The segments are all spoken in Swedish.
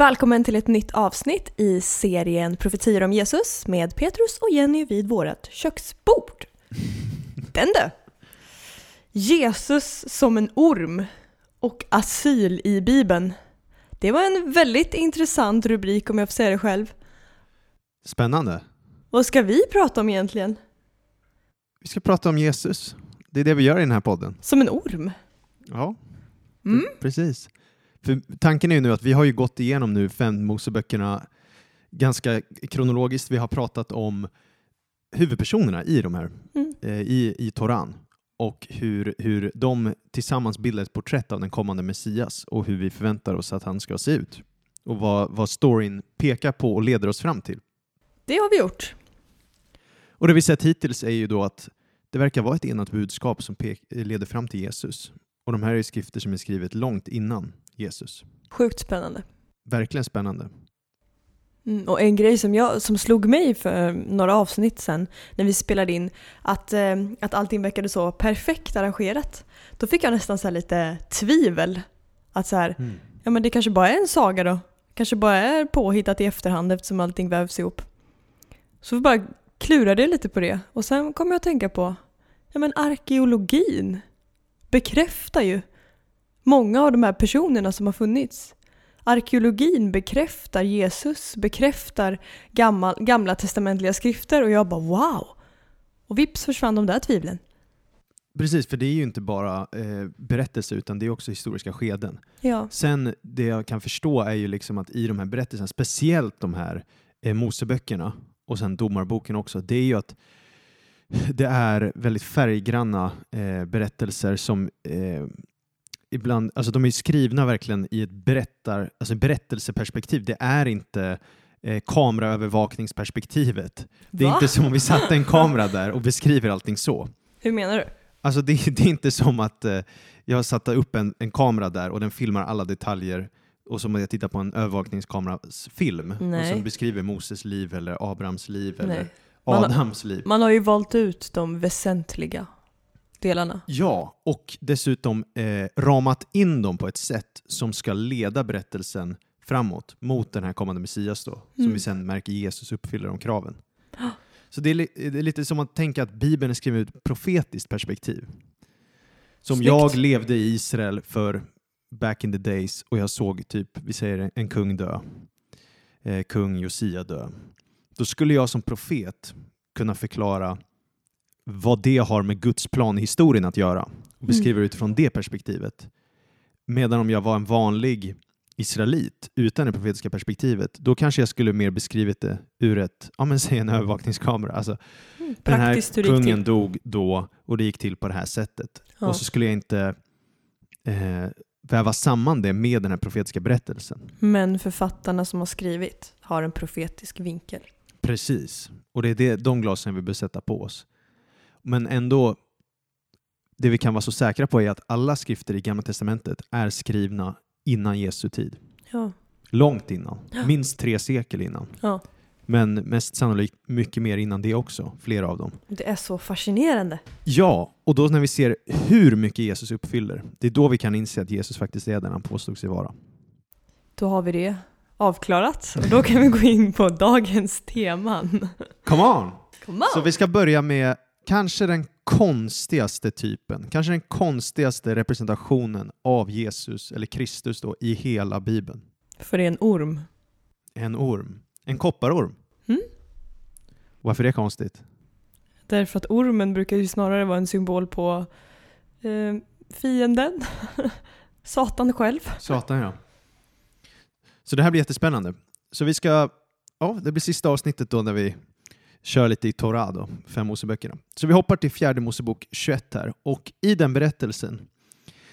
Välkommen till ett nytt avsnitt i serien Profetior om Jesus med Petrus och Jenny vid vårt köksbord. Den du! Jesus som en orm och asyl i Bibeln. Det var en väldigt intressant rubrik om jag får säga det själv. Spännande. Vad ska vi prata om egentligen? Vi ska prata om Jesus. Det är det vi gör i den här podden. Som en orm? Ja, Mm. precis. För tanken är ju nu att vi har ju gått igenom nu fem Moseböckerna ganska kronologiskt. Vi har pratat om huvudpersonerna i de här, Mm. eh, i, i Toran och hur, hur de tillsammans bildar ett porträtt av den kommande Messias och hur vi förväntar oss att han ska se ut och vad, vad storyn pekar på och leder oss fram till. Det har vi gjort. Och det vi sett hittills är ju då att det verkar vara ett enat budskap som leder fram till Jesus. Och de här är skrifter som är skrivet långt innan Jesus. Sjukt spännande. Verkligen spännande. Mm, och en grej som, jag, som slog mig för några avsnitt sen när vi spelade in, att, eh, att allting verkade så perfekt arrangerat. Då fick jag nästan så här lite tvivel. Att så här, ja men det kanske bara är en saga då. Kanske bara är påhittat i efterhand eftersom allting vävs ihop. Så vi bara klurade lite på det. Och sen kom jag att tänka på, ja men arkeologin bekräftar ju många av de här personerna som har funnits. Arkeologin bekräftar Jesus, bekräftar gammal, gamla testamentliga skrifter och jag bara wow! Och vips försvann de där tvivlen. Precis, för det är ju inte bara eh, berättelser utan det är också historiska skeden. Ja. Sen det jag kan förstå är ju liksom att i de här berättelserna, speciellt de här eh, Moseböckerna och sen Domarboken också, det är ju att det är väldigt färggranna eh, berättelser som eh, ibland, alltså de är skrivna verkligen i ett berättar, alltså berättelseperspektiv. Det är inte eh, kameraövervakningsperspektivet. Det är Va? inte som om vi satte en kamera där och beskriver allting så. Hur menar du? Alltså det, det är inte som att eh, jag har satt upp en, en kamera där och den filmar alla detaljer och som att jag tittar på en övervakningskameras film och Nej. som beskriver Moses liv eller Abrahams liv eller Nej. Man har- Adams liv. Man har ju valt ut de väsentliga delarna. Ja, och dessutom eh, ramat in dem på ett sätt som ska leda berättelsen framåt mot den här kommande Messias då, som Mm. vi sen märker Jesus uppfyller de kraven. Så det är, det är lite som att tänka att Bibeln är skriven ur ett profetiskt perspektiv. Som Snyggt. jag levde i Israel för back in the days och jag såg typ, vi säger en, en kung dö, eh, kung Josia dö. Då skulle jag som profet kunna förklara vad det har med Guds plan i historien att göra och beskriva det utifrån det perspektivet. Medan om jag var en vanlig israelit utan det profetiska perspektivet, då kanske jag skulle mer beskrivit det ur ett, ja men säg en övervakningskamera. Alltså, Mm, den här kungen dog då och det gick till på det här sättet. Ja. Och så skulle jag inte eh, väva samman det med den här profetiska berättelsen. Men författarna som har skrivit har en profetisk vinkel. Precis. Och det är det, de glasen vi bör sätta på oss. Men ändå, det vi kan vara så säkra på är att alla skrifter i Gamla Testamentet är skrivna innan Jesu tid. Ja. Långt innan. Minst tre sekel innan. ja. Men mest sannolikt mycket mer innan det också, flera av dem. Det är så fascinerande. Ja, och då när vi ser hur mycket Jesus uppfyller, det är då vi kan inse att Jesus faktiskt är den han påstod sig vara. Då har vi det avklarat. Och då kan vi gå in på dagens teman. Come on! Come on! Så vi ska börja med kanske den konstigaste typen, kanske den konstigaste representationen av Jesus, eller Kristus då, i hela Bibeln. För det är en orm. En orm. En kopparorm. Mm. Varför är det konstigt? Därför att ormen brukar ju snarare vara en symbol på eh, fienden. Satan själv. Satan ja. Så det här blir jättespännande. Så vi ska, ja det blir sista avsnittet då när vi kör lite i Torah då, fem Moseböckerna. Så vi hoppar till fjärde Mosebok 21 här och i den berättelsen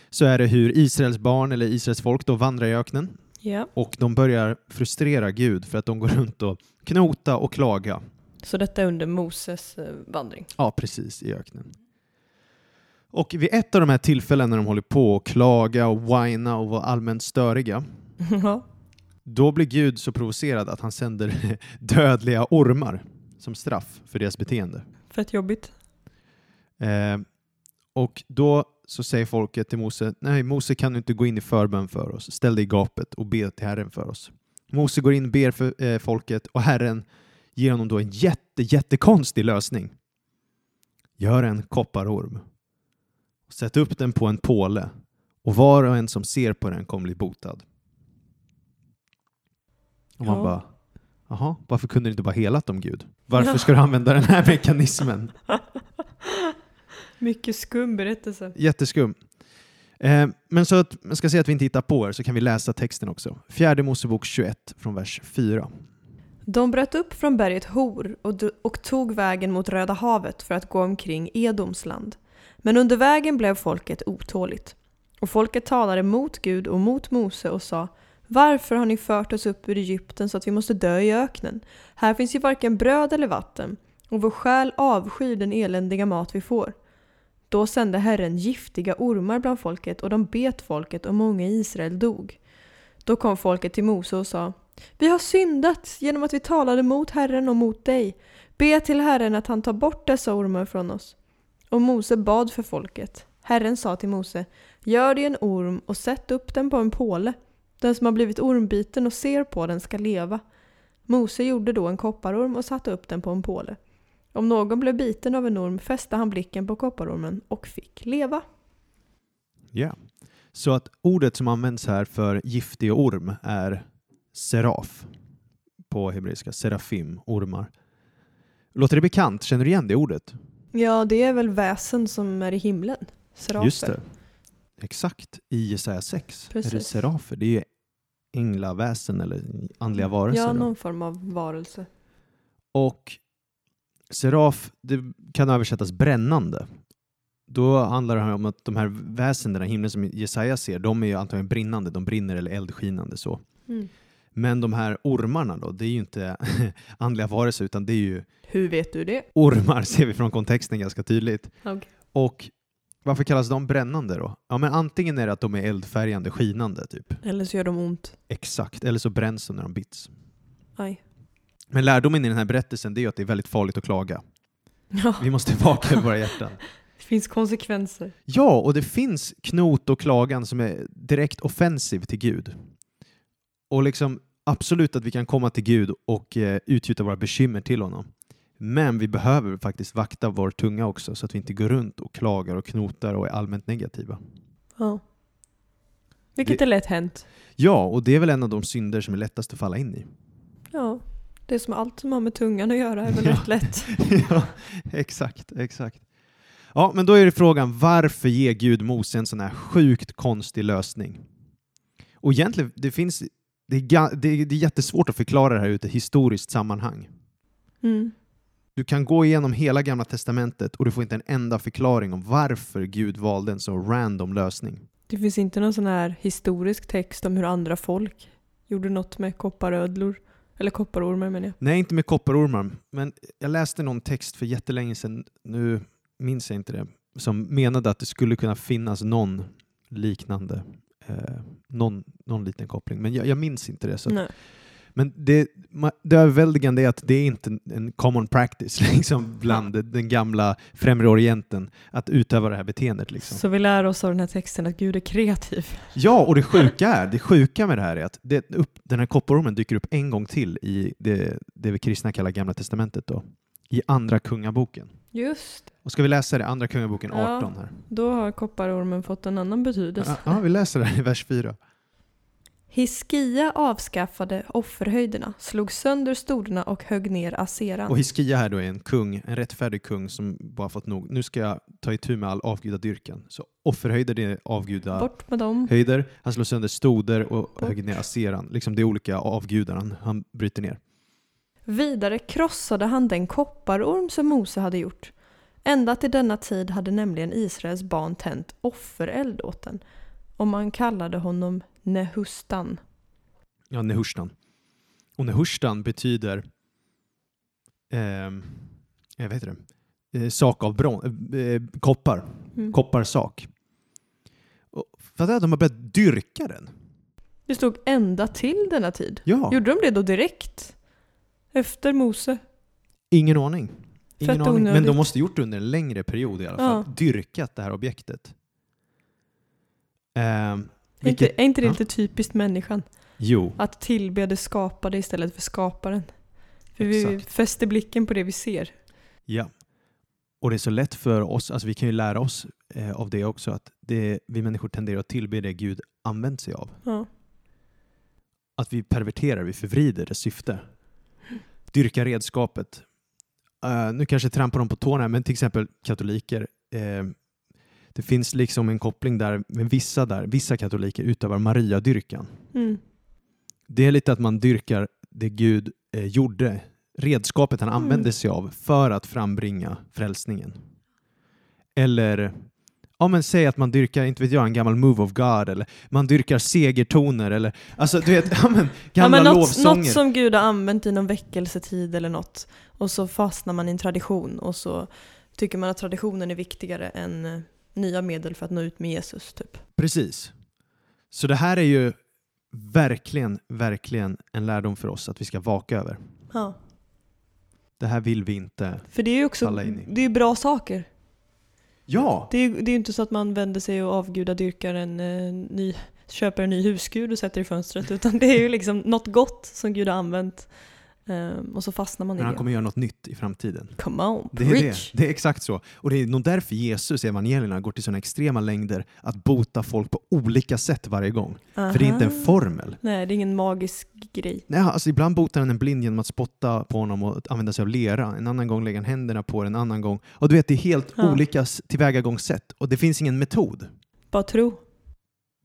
så är det hur Israels barn, eller Israels folk, då vandrar i öknen Ja. och de börjar frustrera Gud för att de går runt och knota och klaga. Så detta är under Moses eh, vandring. Ja, precis, i öknen. Och vid ett av de här tillfällena när de håller på att klaga och whina och vara allmänt störiga, då blir Gud så provocerad att han sänder dödliga ormar som straff för deras beteende. Fett jobbigt. Eh, och då så säger folket till Mose, nej Mose kan du inte gå in i förbön för oss, ställ dig i gapet och be till Herren för oss. Mose går in, ber för eh, folket och Herren ger honom då en jätte, jättekonstig lösning. Gör en kopparorm, sätt upp den på en påle och var och en som ser på den kommer bli botad. Och man Ja. bara, jaha, varför kunde du inte bara helat dem Gud? Varför ska du använda den här mekanismen? Mycket skum berättelse. Jätteskum. Eh, men så att man ska säga att vi inte hittar på er så kan vi läsa texten också. Fjärde Mosebok 21 från vers 4. De bröt upp från berget Hor och tog vägen mot Röda havet för att gå omkring Edoms land. Men under vägen blev folket otåligt. Och folket talade mot Gud och mot Mose och sa varför har ni fört oss upp ur Egypten så att vi måste dö i öknen? Här finns ju varken bröd eller vatten och vår själ avskyr den eländiga mat vi får. Då sände Herren giftiga ormar bland folket och de bet folket och många i Israel dog. Då kom folket till Mose och sa vi har syndat genom att vi talade mot Herren och mot dig. Be till Herren att han tar bort dessa ormar från oss. Och Mose bad för folket. Herren sa till Mose, gör dig en orm och sätt upp den på en påle. Den som har blivit ormbiten och ser på den ska leva. Mose gjorde då en kopparorm och satte upp den på en påle. Om någon blev biten av en orm fäste han blicken på kopparormen och fick leva. Ja. Så att ordet som används här för giftig orm är seraf på hebreiska, serafim, ormar. Låter det bekant? Känner du igen det ordet? Ja, det är väl väsen som är i himlen. Serafer. Just det. Exakt. I Jesaja 6 är det Precis. serafer. Det är ju änglaväsen eller andliga varelser. Ja, då. någon form av varelse. Och seraf, det kan översättas brännande. Då handlar det här om att de här väsendena i himlen som Jesaja ser, de är ju antagligen brinnande, de brinner eller eldskinande så. Mm. Men de här ormarna då, det är ju inte andliga varelser utan det är ju Hur vet du det? ormar, ser vi från kontexten ganska tydligt. Okej. Och varför kallas de brännande då? Ja men antingen är det att de är eldfärgande, skinande typ. Eller så gör de ont. Exakt, eller så bränns de när de bits. Aj. Men lärdomen i den här berättelsen det är ju att det är väldigt farligt att klaga. Ja, Vi måste vaka över våra hjärtan. det finns konsekvenser. Ja, och det finns knot och klagan som är direkt offensiv till Gud. Och liksom absolut att vi kan komma till Gud och eh, utgjuta våra bekymmer till honom. Men vi behöver faktiskt vakta vår tunga också så att vi inte går runt och klagar och knotar och är allmänt negativa. Ja. Vilket Det- är lätt hänt. Ja, och det är väl en av de synder som är lättast att falla in i. Ja. Det är som allt som har med tungan att göra är väl Ja. rätt lätt. ja, exakt, exakt. Ja, men då är det frågan varför ger Gud Mose en sån här sjukt konstig lösning? Och egentligen, det finns, det är, det är, jättesvårt att förklara det här ur ett historiskt sammanhang. Mm. Du kan gå igenom hela gamla testamentet och du får inte en enda förklaring om varför Gud valde en så random lösning. Det finns inte någon sån här historisk text om hur andra folk gjorde något med kopparödlor. Eller kopparormar menar jag. Nej, inte med kopparormar, men jag läste någon text för jättelänge sedan, nu minns jag inte det, som menade att det skulle kunna finnas någon liknande, eh, någon, någon liten koppling. Men jag, jag minns inte det. Så. Nej. Men det, det överväldigande är att det är inte en- common practice liksom, bland den gamla främre orienten att utöva det här beteendet. Liksom. Så vi lär oss av den här texten att Gud är kreativ. Ja, och det sjuka är, det sjuka med det här är att det upp, den här kopparormen dyker upp en gång till i det, det vi kristna kallar Gamla Testamentet då, i Andra Kungaboken. Just. Och ska vi läsa det? Andra Kungaboken Ja. 18 här. Då har kopparormen fått en annan betydelse. Ja, ja, vi läser det i vers 4. Hiskia avskaffade offerhöjderna, slog sönder stolarna och högg ner aseran. Och Hiskia här då är en kung, en rättfärdig kung som bara fått nog. Nu ska jag ta itu med all avgudadyrkan. Så offerhöjder det är avguda Bort med dem. höjder. Han slår sönder stoder och Bort. högg ner aseran. Liksom är olika avgudar han, han bryter ner. Vidare krossade han den kopparorm som Mose hade gjort. Ända till denna tid hade nämligen Israels barn tänt offereld åt den. Och man kallade honom Nehustan. Ja, Nehushtan. Och Nehushtan betyder eh, jag vet det, eh, sak av bron, eh, koppar. Mm. Kopparsak. Fattar att de har börjat dyrka den? Det stod ända till denna tid. Ja, Gjorde de det då direkt? Efter Mose? ingen aning. Ingen aning. Men de måste gjort det under en längre period i alla fall. Ja. Dyrkat det här objektet. Eh, Är vilket, är inte det lite typiskt människan? Jo, Att tillbe det skapade istället för skaparen. För vi Exakt. fäster blicken på det vi ser. Ja. Och det är så lätt för oss, alltså vi kan ju lära oss eh, av det också, att det, vi människor tenderar att tillbe det Gud använt sig av. Ja. Att vi perverterar, vi förvrider dess syfte. Dyrka redskapet. Eh, nu kanske jag trampar dem på tårna, men till exempel katoliker. eh, det finns liksom en koppling där med vissa där, vissa katoliker utövar Mariadyrkan. Mm. Det är lite att man dyrkar det Gud eh, gjorde, redskapet han Mm. använde sig av för att frambringa frälsningen. Eller, ja men säg att man dyrkar, inte vet jag, en gammal move of God eller man dyrkar segertoner eller, alltså du vet, ja men Ja, gamla men något, något som Gud har använt i någon väckelsetid eller något. Och så fastnar man i en tradition och så tycker man att traditionen är viktigare än eh, nya medel för att nå ut med Jesus. Typ. Precis. Så det här är ju verkligen, verkligen en lärdom för oss att vi ska vaka över. Ja. Det här vill vi inte. För det är ju också det är bra saker. Ja! Det är ju det är inte så att man vänder sig och avgudadyrkar en eh, ny, köper en ny husgud och sätter i fönstret. Utan det är ju liksom något gott som Gud har använt. Ehm, och så fastnar man i Men han det. kommer göra något nytt i framtiden. Come on, Det är preach! det. Det är exakt så. Och det är nog därför Jesus i evangelierna går till sådana extrema längder att bota folk på olika sätt varje gång. För det är inte en Aha. formel. Nej, det är ingen magisk grej. Nej, alltså ibland botar han en blind genom att spotta på honom och använda sig av lera. En annan gång lägger han händerna på den, en annan gång. Och du vet, det är helt Ja. olika tillvägagångssätt. Och det finns ingen metod. Bara tro.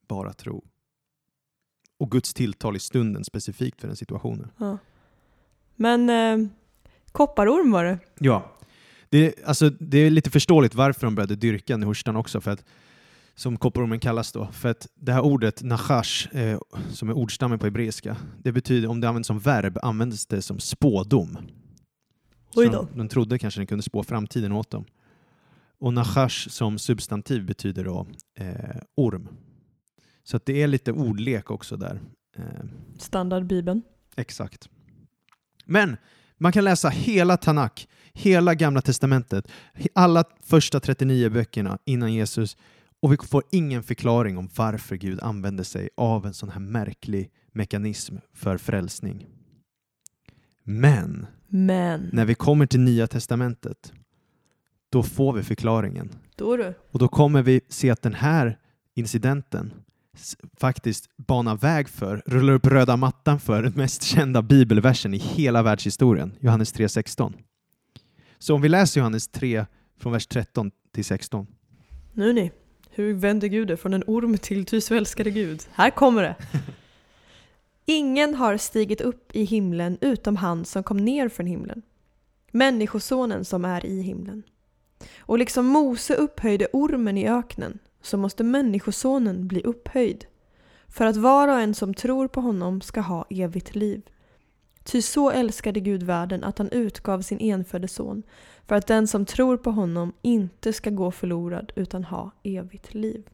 Bara tro. Och Guds tilltal i stunden specifikt för den situationen. Ja. Men eh, kopparorm var det. Ja, det är, alltså, det är lite förståeligt varför de började dyrka Nehushtan också, för att, som kopparormen kallas då. För att det här ordet nachash, eh, som är ordstammen på hebreiska, det betyder, om det används som verb, används det som spådom. Oj de, då. de trodde kanske den kunde spå framtiden åt dem. Och nachash som substantiv betyder då eh, orm. Så det är lite ordlek också där. Eh, Standardbibeln. Exakt. Men man kan läsa hela Tanakh, hela Gamla Testamentet, alla första 39 böckerna innan Jesus och vi får ingen förklaring om varför Gud använde sig av en sån här märklig mekanism för frälsning. Men Men, när vi kommer till Nya Testamentet, då får vi förklaringen. då. Och då kommer vi se att den här incidenten faktiskt banar väg för, rullar upp röda mattan för den mest kända bibelversen i hela världshistorien, Johannes 3.16. Så om vi läser Johannes 3 från vers 13 till 16. Nu ni. Hur vänder Gud det från en orm till ty så älskade Gud? Här kommer det. Ingen har stigit upp i himlen utom han som kom ner från himlen. Människosonen som är i himlen. Och liksom Mose upphöjde ormen i öknen så måste Människosonen bli upphöjd för att var och en som tror på honom ska ha evigt liv. Ty så älskade Gud världen att han utgav sin enfödde son för att den som tror på honom inte ska gå förlorad utan ha evigt liv.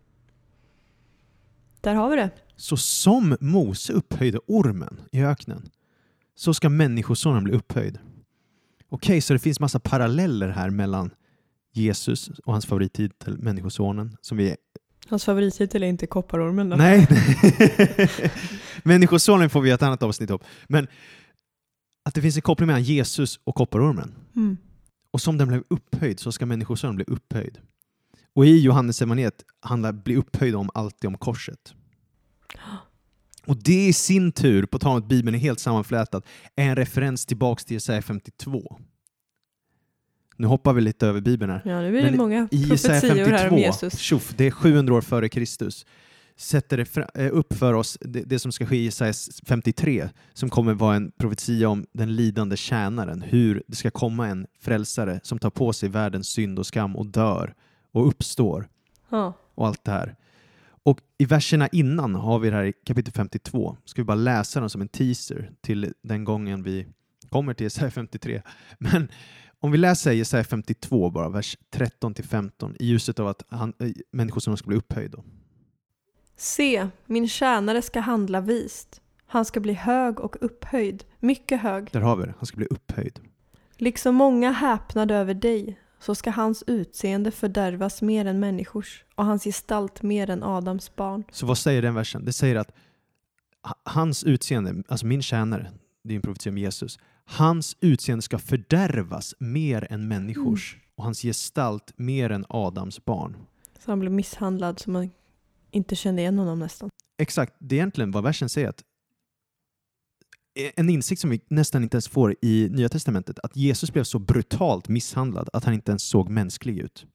Där har vi det. Så som Mose upphöjde ormen i öknen, så ska Människosonen bli upphöjd. Okej, så det finns massa paralleller här mellan Jesus och hans favorittitel Människosonen, som vi Hans favorittitel är inte Kopparormen. då. Nej. Människosonen får vi ett annat avsnitt om. Men att det finns en koppling mellan Jesus och kopparormen. Mm. Och som den blev upphöjd så ska Människosonen bli upphöjd. Och i Johannes evangeliet handlar bli upphöjd om alltid om korset. Och det i sin tur, på tal om att Bibeln är helt sammanflätad, är en referens tillbaks till Jesaja 52. Nu hoppar vi lite över Bibeln här. Ja, nu blir det Men många Jesaja profetior här om 52, Jesus. tjoff, det är 700 år före Kristus, sätter det eh, upp för oss det, det som ska ske i Jesaja 53, som kommer vara en profetia om den lidande tjänaren, hur det ska komma en frälsare som tar på sig världens synd och skam och dör och uppstår Ja. och allt det här. Och i verserna innan har vi det här i kapitel 52. Ska vi bara läsa dem som en teaser till den gången vi kommer till Jesaja 53. Men om vi läser Jesaja 52 bara, vers 13 till 15 i ljuset av att han, äh, människosonen ska bli upphöjd. Då. Se, min tjänare ska handla vist. Han ska bli hög och upphöjd, mycket hög. Där har vi det, han ska bli upphöjd. Liksom många häpnade över dig, så ska hans utseende fördärvas mer än människors och hans gestalt mer än Adams barn. Så vad säger den versen? Det säger att ha- hans utseende, alltså min tjänare, det är en profetia om Jesus, hans utseende ska fördärvas mer än människors och hans gestalt mer än Adams barn. Så han blev misshandlad så man inte kände igen honom nästan. Exakt, det är egentligen vad versen säger. Att en insikt som vi nästan inte ens får i Nya Testamentet, att Jesus blev så brutalt misshandlad att han inte ens såg mänsklig ut.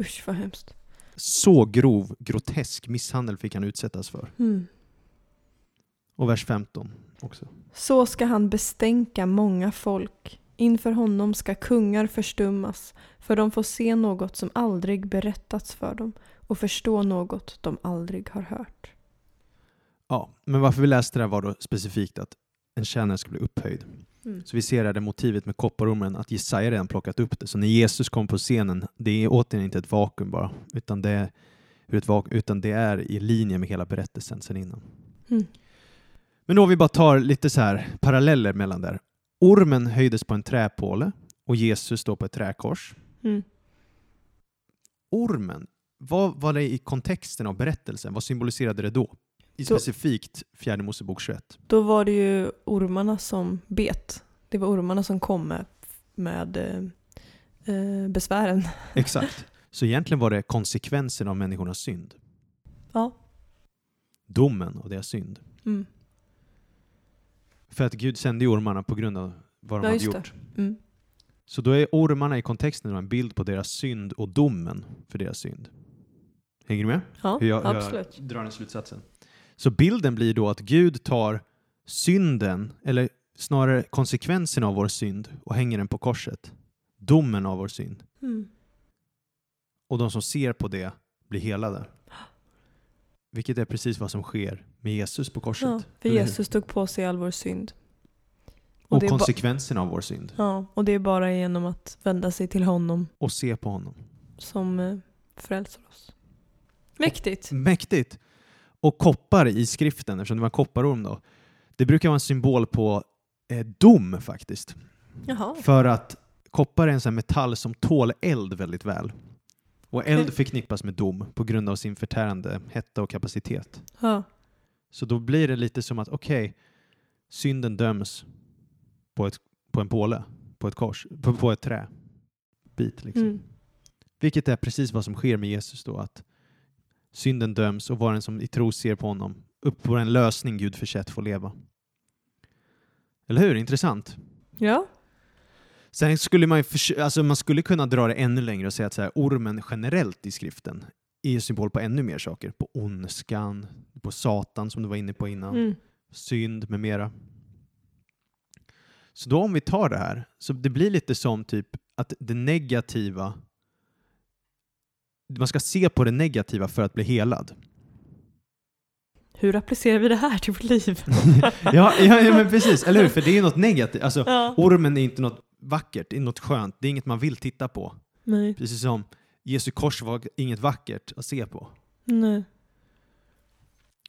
Usch vad hemskt. Så grov, grotesk misshandel fick han utsättas för. Mm. Och vers 15 också. Så ska han bestänka många folk. Inför honom ska kungar förstummas, för de får se något som aldrig berättats för dem och förstå något de aldrig har hört. Ja, men varför vi läste det här var då specifikt att en tjänare skulle bli upphöjd. Mm. Så vi ser här det motivet med kopparormen, att Jesaja redan plockat upp det. Så när Jesus kom på scenen, det är återigen inte ett vakuum bara, utan det är, utan det är i linje med hela berättelsen sen innan. Mm. Men om vi bara tar lite så här paralleller mellan där. Ormen höjdes på en träpåle och Jesus står på ett träkors. Mm. Ormen, vad var det i kontexten av berättelsen? Vad symboliserade det då? I Så- specifikt fjärde Mosebok 21. Då var det ju ormarna som bet. Det var ormarna som kom med, med eh, eh, besvären. Exakt. Så egentligen var det konsekvensen av människornas synd. Ja. Domen av deras synd. Mm. För att Gud sände ju ormarna på grund av vad de Ja, hade gjort. Mm. Så då är ormarna i kontexten en bild på deras synd och domen för deras synd. Hänger du med? Ja, Hur jag, absolut. jag drar den slutsatsen. Så bilden blir då att Gud tar synden, eller snarare konsekvensen av vår synd och hänger den på korset. Domen av vår synd. Mm. Och de som ser på det blir helade. Vilket är precis vad som sker med Jesus på korset. Ja, för? Jesus tog på sig all vår synd. Och, ba- konsekvenserna av vår synd. Ja, och det är bara genom att vända sig till honom Och se på honom. som eh, frälsar oss. Mäktigt. Mäktigt! Och koppar i skriften, eftersom det var en kopparorm då, det brukar vara en symbol på eh, dom faktiskt. Jaha. För att koppar är en sån här metall som tål eld väldigt väl. Och eld förknippas med dom på grund av sin förtärande hetta och kapacitet. Ja. Så då blir det lite som att okej, synden döms på, ett, på en påle, på ett kors, på, på ett trä. Bit liksom. Mm. Vilket är precis vad som sker med Jesus då, att synden döms och var och en som i tro ser på honom upp på en lösning Gud försett får leva. Eller hur? Intressant. Ja. Sen skulle man ju alltså man skulle kunna dra det ännu längre och säga att så här, ormen generellt i skriften är symbol på ännu mer saker. På ondskan, på Satan som du var inne på innan, Mm. synd med mera. Så då om vi tar det här, så det blir lite som typ att det negativa man ska se på det negativa för att bli helad. Hur applicerar vi det här till vårt liv? ja, ja, ja, men precis. Eller hur? För det är ju något negativt. Alltså, ja. ormen är inte något vackert, det är något skönt. Det är inget man vill titta på. Nej. Precis som Jesu kors var inget vackert att se på. Nej.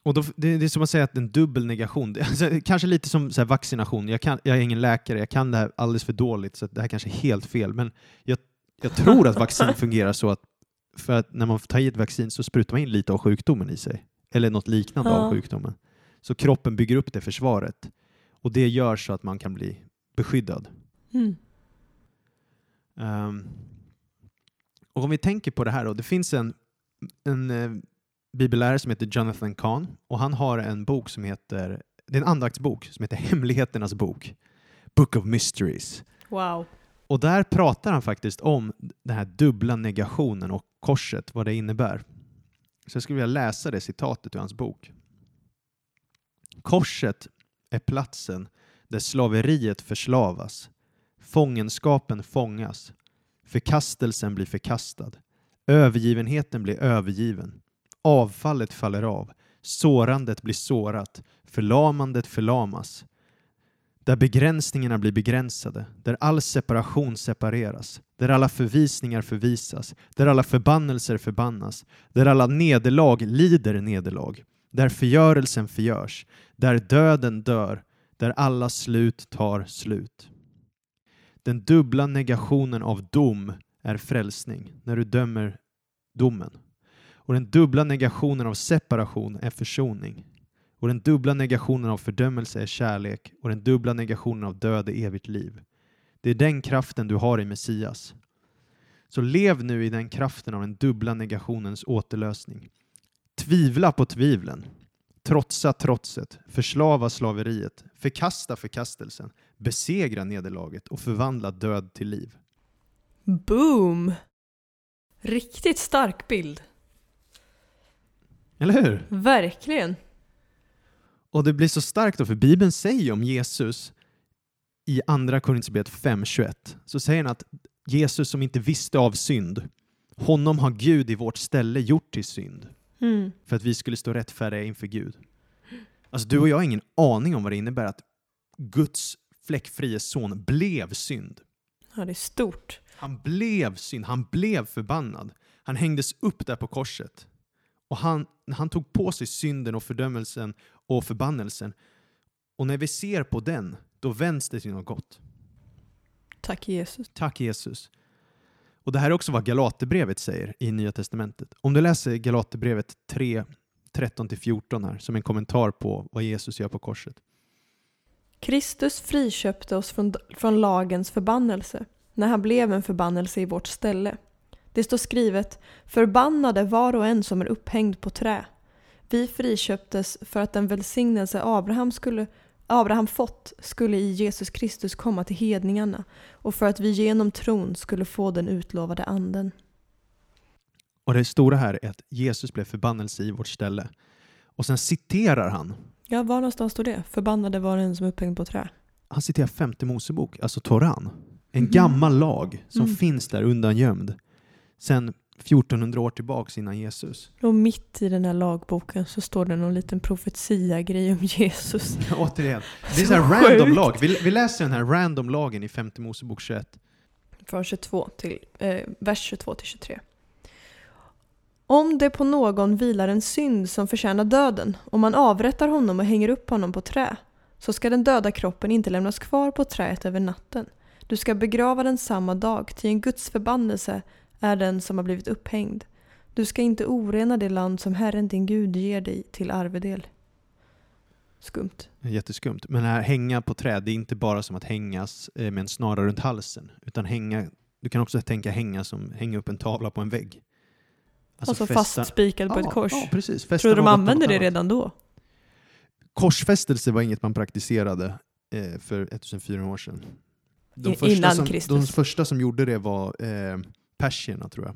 Och då, det, det är som att säga att en dubbel negation, alltså, kanske lite som så här, vaccination. Jag, kan, jag är ingen läkare, jag kan det här alldeles för dåligt, så det här kanske är helt fel. Men jag, jag tror att vaccin fungerar så att, för att när man tar i ett vaccin så sprutar man in lite av sjukdomen i sig. Eller något liknande Ja. av sjukdomen. Så kroppen bygger upp det försvaret. Och det gör så att man kan bli beskyddad. Mm. Ehm, och om vi tänker på det här då, det finns en, en eh, bibellärare som heter Jonathan Kahn och han har en bok som heter, det är en andaktsbok som heter Hemligheternas bok, Book of Mysteries. Wow. Och där pratar han faktiskt om den här dubbla negationen och korset, vad det innebär. Så jag skulle vilja läsa det citatet ur hans bok. Korset är platsen där slaveriet förslavas, fångenskapen fångas, förkastelsen blir förkastad, övergivenheten blir övergiven, avfallet faller av, sårandet blir sårat, förlamandet förlamas, där begränsningarna blir begränsade, där all separation separeras, där alla förvisningar förvisas, där alla förbannelser förbannas, där alla nederlag lider nederlag, där förgörelsen förgörs, där döden dör, där alla slut tar slut. Den dubbla negationen av dom är frälsning, när du dömer domen. Och den dubbla negationen av separation är försoning. Och den dubbla negationen av fördömelse är kärlek och den dubbla negationen av död är evigt liv. Det är den kraften du har i Messias. Så lev nu i den kraften av den dubbla negationens återlösning. Tvivla på tvivlen. Trotsa trotset. Förslava slaveriet. Förkasta förkastelsen. Besegra nederlaget och förvandla död till liv. Boom! Riktigt stark bild. Eller hur? Verkligen. Och det blir så starkt då, för Bibeln säger om Jesus i Andra Korinthierbrevet 5.21 så säger han att Jesus som inte visste av synd, honom har Gud i vårt ställe gjort till synd Mm. för att vi skulle stå rättfärdiga inför Gud. Alltså du och jag har ingen aning om vad det innebär att Guds fläckfrie son blev synd. Ja, det är stort. Han blev synd, han blev förbannad. Han hängdes upp där på korset. Och han, han tog på sig synden och fördömelsen och förbannelsen. Och när vi ser på den, då vänds det till något gott. Tack Jesus. Tack Jesus. Och det här är också vad Galaterbrevet säger i Nya Testamentet. Om du läser Galaterbrevet 3, 13-14 här, som en kommentar på vad Jesus gör på korset. Kristus friköpte oss från, från lagens förbannelse när han blev en förbannelse i vårt ställe. Det står skrivet ”Förbannade var och en som är upphängd på trä”. Vi friköptes för att den välsignelse Abraham, skulle, Abraham fått skulle i Jesus Kristus komma till hedningarna och för att vi genom tron skulle få den utlovade anden. Och det stora här är att Jesus blev förbannelse i vårt ställe. Och sen citerar han, Ja, var någonstans står det? Förbannade var en som upphängd på trä. han citerar femte Mosebok, alltså Toran. En Mhm. gammal lag som Mm. finns där undangömd sen 1400 år tillbaks innan Jesus. Och mitt i den här lagboken så står det någon liten profetia-grej om Jesus. Återigen, det är Så här random sjukt. lag. Vi, vi läser den här random lagen i femte Mosebok 21. Från 22 till, eh, vers 22 till 23. Om det på någon vilar en synd som förtjänar döden och man avrättar honom och hänger upp honom på trä så ska den döda kroppen inte lämnas kvar på träet över natten. Du ska begrava den samma dag, ty en Guds förbannelse är den som har blivit upphängd. Du ska inte orena det land som Herren din Gud ger dig till arvedel. Skumt. Jätteskumt. Men här hänga på träd, det är inte bara som att hängas eh, med en snara runt halsen. Utan hänga, du kan också tänka hänga som hänga upp en tavla på en vägg. Alltså, fästa- fastspikad på Ja, ett kors. Ja, precis. Fästa Tror du de använde det redan då? Korsfästelse var inget man praktiserade eh, för 1400 år sedan. De första, innan som, Kristus. de första som gjorde det var eh, persierna, tror jag.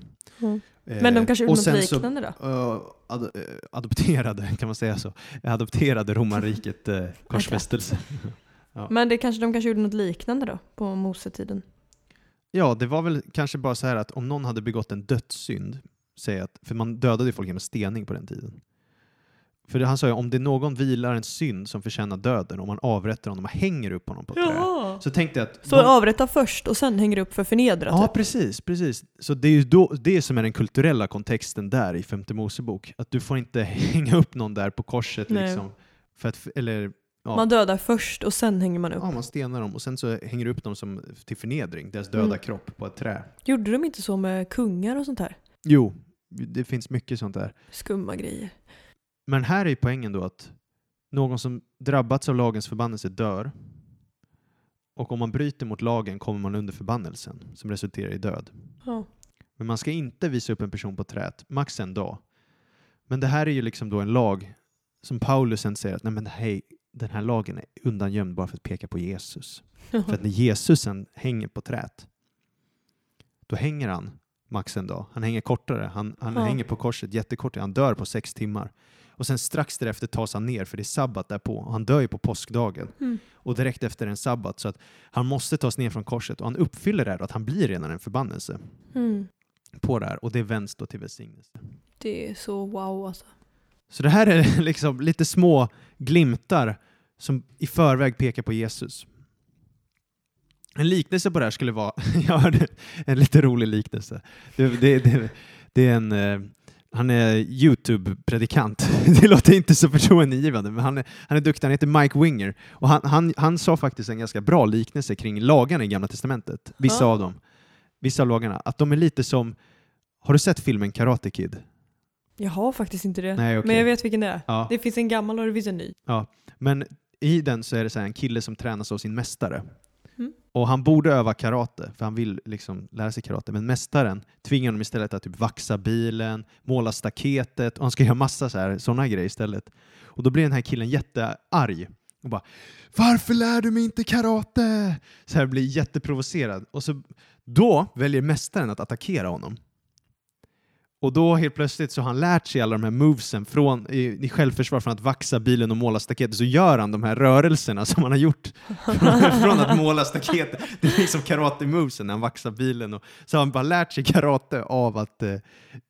Mm. Eh, Men de kanske gjorde något sen så, liknande då? eh, ad, eh, adopterade, kan man säga så, adopterade romarriket eh, korsfästelse. Ja. Men det kanske, de kanske gjorde något liknande då, på Mosetiden? Ja, det var väl kanske bara så här att om någon hade begått en dödssynd, säg att, för man dödade ju folk genom stening på den tiden. För det, han sa ju om det är någon vilar en synd som förtjänar döden, om man avrättar honom och hänger upp honom på ett trä. Jaha! Så tänkte jag att... Så de- avrätta först och sen hänger upp för förnedra Ja, typ? precis, precis. Så det är ju då, det som är den kulturella kontexten där i femte Mosebok. Att du får inte hänga upp någon där på korset Nej. liksom. För att, eller, ja. Man dödar först och sen hänger man upp. ja, man stenar dem och sen så hänger du upp dem som, till förnedring, deras döda Mm. kropp på ett trä. Gjorde de inte så med kungar och sånt här? Jo, det finns mycket sånt där. Skumma grejer. Men här är ju poängen då att någon som drabbats av lagens förbannelse dör. Och om man bryter mot lagen kommer man under förbannelsen som resulterar i död. Ja. Men man ska inte visa upp en person på träet, max en dag. Men det här är ju liksom då en lag som Paulus sen säger att Nej, men hej, den här lagen är undangömd bara för att peka på Jesus. För att när Jesus sen hänger på träet, då hänger han max en dag. Han hänger kortare. Han, han Ja. hänger på korset jättekort. Han dör på sex timmar. Och sen strax därefter tas han ner för det är sabbat därpå. Och han dör ju på påskdagen. Mm. Och direkt efter en sabbat. Så att han måste tas ner från korset. Och han uppfyller det här att han blir redan en förbannelse Mm. på det här. Och det vänds då till välsignelse. Det är så wow alltså. Så det här är liksom lite små glimtar som i förväg pekar på Jesus. En liknelse på det här skulle vara, jag hörde en lite rolig liknelse. Det, det, det, det är en, eh, han är YouTube-predikant. Det låter inte så förtroendeingivande, men han är, han är duktig. Han heter Mike Winger. Och han, han, han sa faktiskt en ganska bra liknelse kring lagarna i Gamla Testamentet. Vissa Ja. av dem. Vissa av lagarna. Att de är lite som, har du sett filmen Karate Kid? Jag har faktiskt inte det. Nej, okej. Men jag vet vilken det är. Ja. Det finns en gammal och det finns en ny. Men i den så är det så här en kille som tränas av sin mästare. Och han borde öva karate, för han vill liksom lära sig karate. Men mästaren tvingar honom istället att typ vaxa bilen, måla staketet och han ska göra massa sådana grejer istället. Och då blir den här killen jättearg och bara Varför lär du mig inte karate? Så här blir jätteprovocerad. Och så, då väljer mästaren att attackera honom. Och då helt plötsligt så har han lärt sig alla de här movesen från, i, i självförsvar från att vaxa bilen och måla staketet, så gör han de här rörelserna som han har gjort från, från att måla staketet. Det är liksom karate-movesen när han vaxar bilen. Och, så har han bara lärt sig karate av att eh,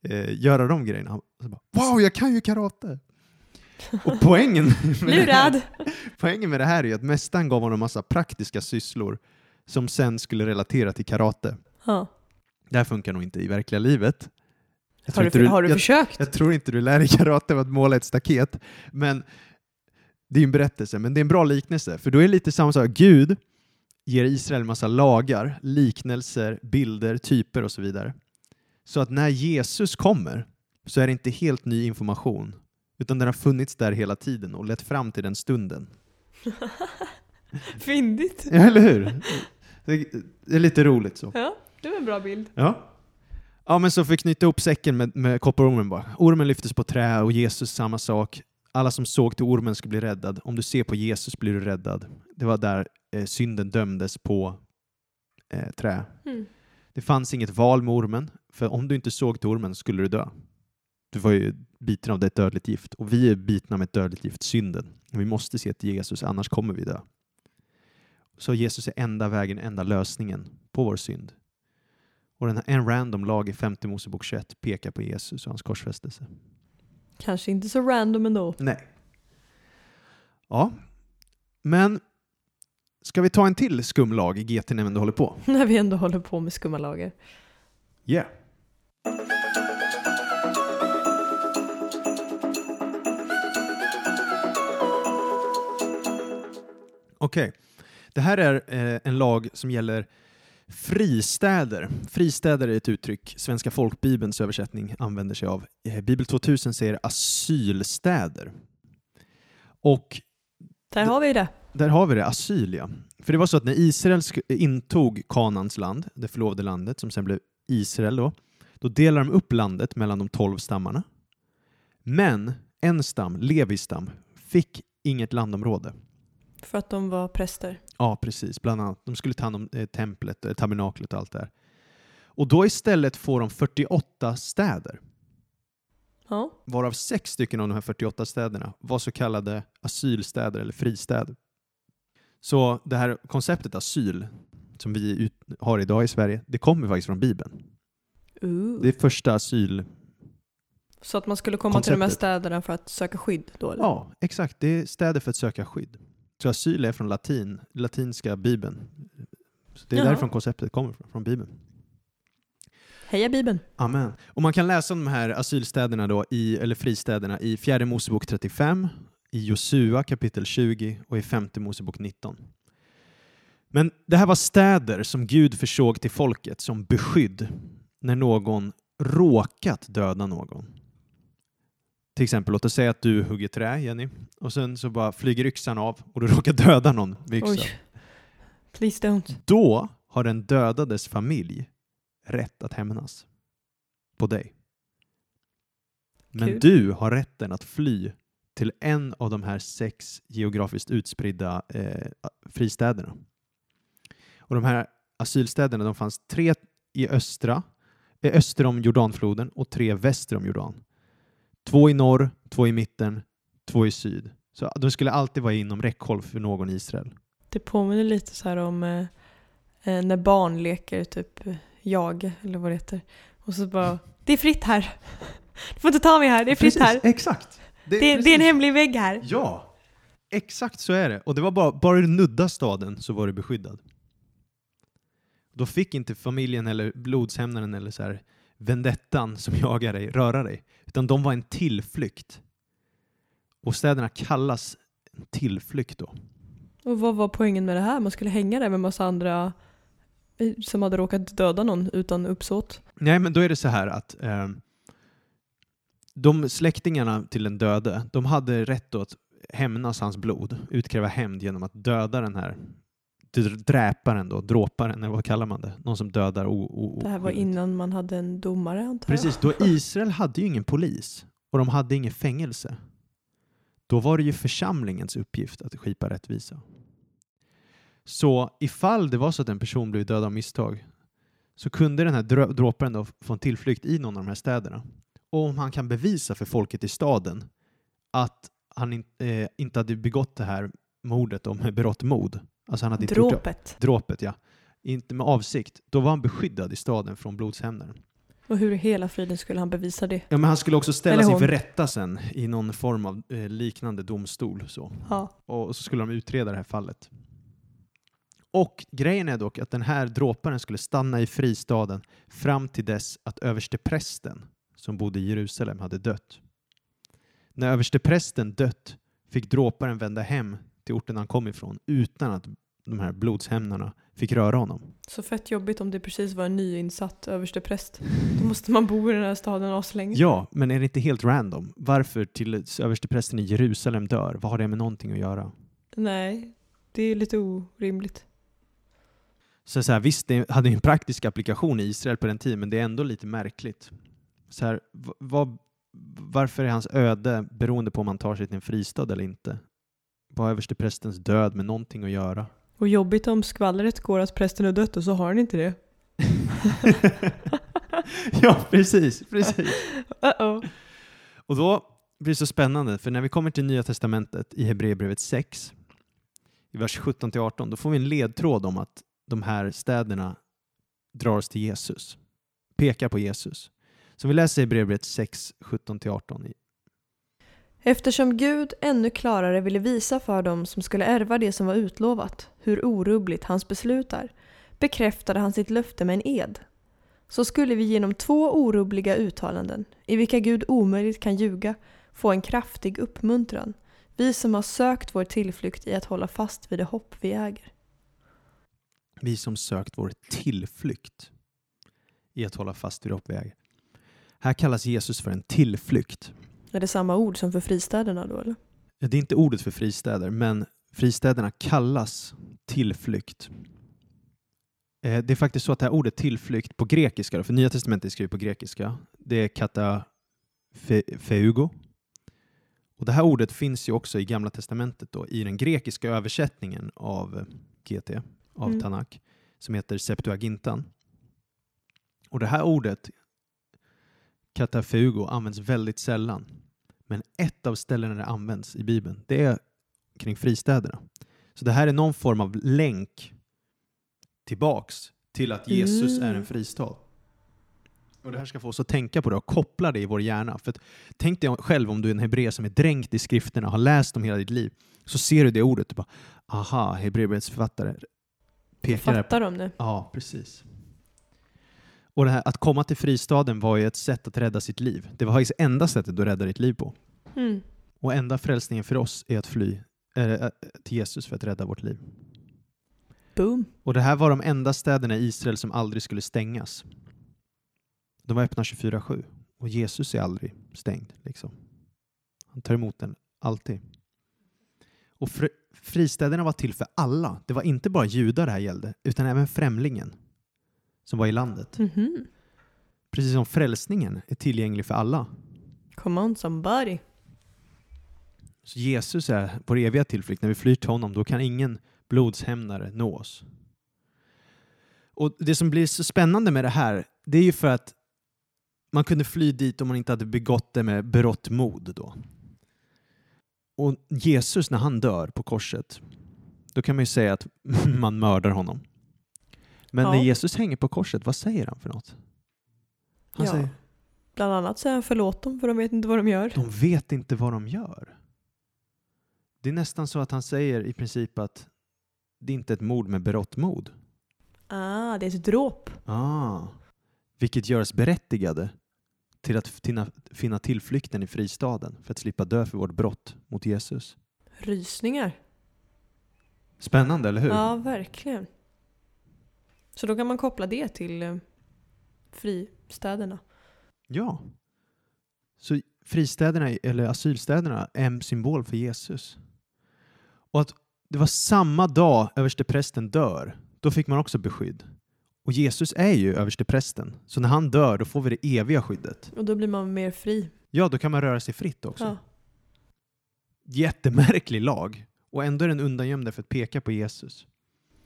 eh, göra de grejerna. Han, så bara, wow, jag kan ju karate! Och poängen med, det här, poängen med det här är att mästaren gav honom en massa praktiska sysslor som sen skulle relatera till karate. Ja. Det här funkar nog inte i verkliga livet. Har du, inte har du jag, försökt? jag tror inte du lär dig karate av att måla ett staket, men det är en berättelse, men det är en bra liknelse, för då är det lite samma sak. Gud ger Israel massa lagar, liknelser, bilder, typer och så vidare. Så att när Jesus kommer så är det inte helt ny information, utan den har funnits där hela tiden och lett fram till den stunden. Fyndigt. Ja, eller hur? Det det är lite roligt så. Ja, det var en bra bild. Ja. Ja, men så för att knyta ihop säcken med, med kopparormen bara. Ormen lyftes på trä och Jesus samma sak. Alla som såg till ormen skulle bli räddad. Om du ser på Jesus blir du räddad. Det var där eh, synden dömdes på eh, trä. Mm. Det fanns inget val med ormen, för om du inte såg till ormen skulle du dö. Du var ju biten av det ett dödligt gift och vi är bitna med ett dödligt gift, synden. Vi måste se till Jesus, annars kommer vi dö. Så Jesus är enda vägen, enda lösningen på vår synd. Och den här, en random lag i 50 Mosebok 21 pekar på Jesus och hans korsfästelse. Kanske inte så random ändå. Nej. Ja, men ska vi ta en till skum lag i GT när vi ändå håller på? När vi ändå håller på med skumma lager. Yeah. Okej, det här är eh, en lag som gäller fristäder. Fristäder är ett uttryck Svenska folkbibelns översättning använder sig av. Eh, Bibel 2000 säger asylstäder. Och Där har vi det. där har vi det, asyl ja. För det var så att när Israel sk- intog Kanans land, det förlovade landet som sen blev Israel då, då delade de upp landet mellan de tolv stammarna. Men en stam, Levis stam, fick inget landområde. För att de var präster. Ja, precis. Bland annat. De skulle ta hand om eh, templet, eh, tabernaklet och allt det här. Och då istället får de 48 städer, Ja. varav sex stycken av de här 48 städerna var så kallade asylstäder eller fristäder. Så det här konceptet asyl som vi ut, har idag i Sverige, det kommer faktiskt från Bibeln. Ooh. Det är första asyl... Så att man skulle komma till de här konceptet. städerna för att söka skydd då eller? Ja, exakt. Det är städer för att söka skydd. Så asyl är från latin, latinska Bibeln. Så det är Jaha. därifrån konceptet kommer från, från Bibeln. Heja Bibeln! Amen. Och man kan läsa om de här asylstäderna då, i, eller fristäderna i fjärde Mosebok 35, i Josua kapitel 20 och i femte Mosebok 19. Men det här var städer som Gud försåg till folket som beskydd när någon råkat döda någon. Till exempel, låt oss säga att du hugger trä, Jenny, och sen så bara flyger yxan av och du råkar döda någon med yxan. Oj. Please don't. Då har den dödades familj rätt att hämnas på dig. Men Kul. du har rätten att fly till en av de här sex geografiskt utspridda eh, fristäderna. Och de här asylstäderna de fanns tre i östra eh, öster om Jordanfloden och tre väster om Jordan. Två i norr, två i mitten, två i syd. Så de skulle alltid vara inom räckhåll för någon i Israel. Det påminner lite så här om eh, eh, när barn leker typ eh, jag eller vad det heter. Och så bara, det är fritt här. Du får inte ta mig här, det är fritt här. exakt. Det, det, det är en hemlig vägg här. Ja, exakt så är det. Och det var bara, bara du nudda staden så var du beskyddad. Då fick inte familjen eller blodshämnaren eller så här vendettan som jagar dig röra dig, utan de var en tillflykt. Och städerna kallas tillflykt då. Och vad var poängen med det här? Man skulle hänga där med massa andra eh, som hade råkat döda någon utan uppsåt? Nej, men då är det så här att eh, de släktingarna till den döde, de hade rätt att hämnas hans blod, utkräva hämnd genom att döda den här dräparen då, dråparen, eller vad kallar man det? Någon som dödar o, o, Det här var innan man hade en domare antar jag? Precis, då Israel hade ju ingen polis och de hade inget fängelse. Då var det ju församlingens uppgift att skipa rättvisa. Så ifall det var så att en person blev dödad av misstag så kunde den här dråparen då få en tillflykt i någon av de här städerna. Och om han kan bevisa för folket i staden att han in, eh, inte hade begått det här mordet om berått mod. Alltså han hade dråpet. Gjort, dråpet, ja. Inte med avsikt. Då var han beskyddad i staden från blodshämndaren. Och hur i hela friden skulle han bevisa det? Ja, men han skulle också ställas inför rätta sen i någon form av eh, liknande domstol. Så. Ja. Och så skulle de utreda det här fallet. Och grejen är dock att den här dråparen skulle stanna i fristaden fram till dess att översteprästen som bodde i Jerusalem hade dött. När översteprästen dött fick dråparen vända hem till orten han kom ifrån utan att de här blodshämnarna fick röra honom. Så fett jobbigt om det precis var en nyinsatt överstepräst. Då måste man bo i den här staden aslänge. Ja, men är det inte helt random? Varför till översteprästen i Jerusalem dör? Vad har det med någonting att göra? Nej, det är lite orimligt. Så, så här, visst, det hade en praktisk applikation i Israel på den tiden, men det är ändå lite märkligt. Så här, vad, varför är hans öde beroende på om han tar sig till en fristad eller inte? Vad har översteprästens död med någonting att göra? Och jobbigt om skvallret går att prästen är dött och så har han inte det. ja, precis. precis. Uh -oh. Och då blir det så spännande, för när vi kommer till Nya Testamentet i Hebreerbrevet 6, i vers 17-18, då får vi en ledtråd om att de här städerna drar oss till Jesus, pekar på Jesus. Så vi läser Hebreerbrevet 6, 17-18 Eftersom Gud ännu klarare ville visa för dem som skulle ärva det som var utlovat hur orubbligt hans beslut är, bekräftade han sitt löfte med en ed. Så skulle vi genom två orubbliga uttalanden, i vilka Gud omöjligt kan ljuga, få en kraftig uppmuntran, vi som har sökt vår tillflykt i att hålla fast vid det hopp vi äger. Vi som sökt vår tillflykt i att hålla fast vid det hopp vi äger. Här kallas Jesus för en tillflykt. Är det samma ord som för fristäderna då eller? Det är inte ordet för fristäder, men fristäderna kallas tillflykt. Eh, det är faktiskt så att det här ordet tillflykt på grekiska, för Nya Testamentet är skrivet på grekiska, det är kata feugo. Och det här ordet finns ju också i Gamla Testamentet då, i den grekiska översättningen av GT, av mm. Tanak, som heter Septuagintan. Och det här ordet katafeugo används väldigt sällan. Men ett av ställena det används i Bibeln, det är kring fristäderna. Så det här är någon form av länk tillbaks till att Jesus mm. är en mm. fristad. Och det här ska få oss att tänka på det och koppla det i vår hjärna. För att, tänk dig själv om du är en hebreer som är dränkt i skrifterna och har läst dem hela ditt liv. Så ser du det ordet och bara, aha, Hebreerbrevets författare pekar Fattar de det? Ja, precis. Och här, att komma till fristaden var ju ett sätt att rädda sitt liv. Det var enda sättet att rädda ditt liv på. Mm. Och enda frälsningen för oss är att fly äh, till Jesus för att rädda vårt liv. Boom. Och det här var de enda städerna i Israel som aldrig skulle stängas. De var öppna 24-7 och Jesus är aldrig stängd. Liksom. Han tar emot den alltid. Och fristäderna var till för alla. Det var inte bara judar det här gällde, utan även främlingen som var i landet. Mm -hmm. Precis som frälsningen är tillgänglig för alla. Come on somebody. Så Jesus är vår eviga tillflykt. När vi flyr till honom, då kan ingen blodshämnare nå oss. Och Det som blir så spännande med det här, det är ju för att man kunde fly dit om man inte hade begått det med berått mod. Då. Och Jesus, när han dör på korset, då kan man ju säga att man mördar honom. Men Ja. när Jesus hänger på korset, vad säger han för något? Han Ja. säger, Bland annat säger han förlåt dem för de vet inte vad de gör. de vet inte vad de gör. Det är nästan så att han säger i princip att det är inte ett mord med berått mod. Ah, det är ett dråp. Ah. Vilket gör oss berättigade till att finna, finna tillflykten i fristaden för att slippa dö för vårt brott mot Jesus. Rysningar. Spännande, eller hur? Ja, verkligen. Så då kan man koppla det till eh, fristäderna. Ja. Så fristäderna, eller asylstäderna, är en symbol för Jesus. Och att det var samma dag översteprästen dör, då fick man också beskydd. Och Jesus är ju översteprästen, så när han dör då får vi det eviga skyddet. Och då blir man mer fri. Ja, då kan man röra sig fritt också. Ja. Jättemärklig lag. Och ändå är den undangömd för att peka på Jesus.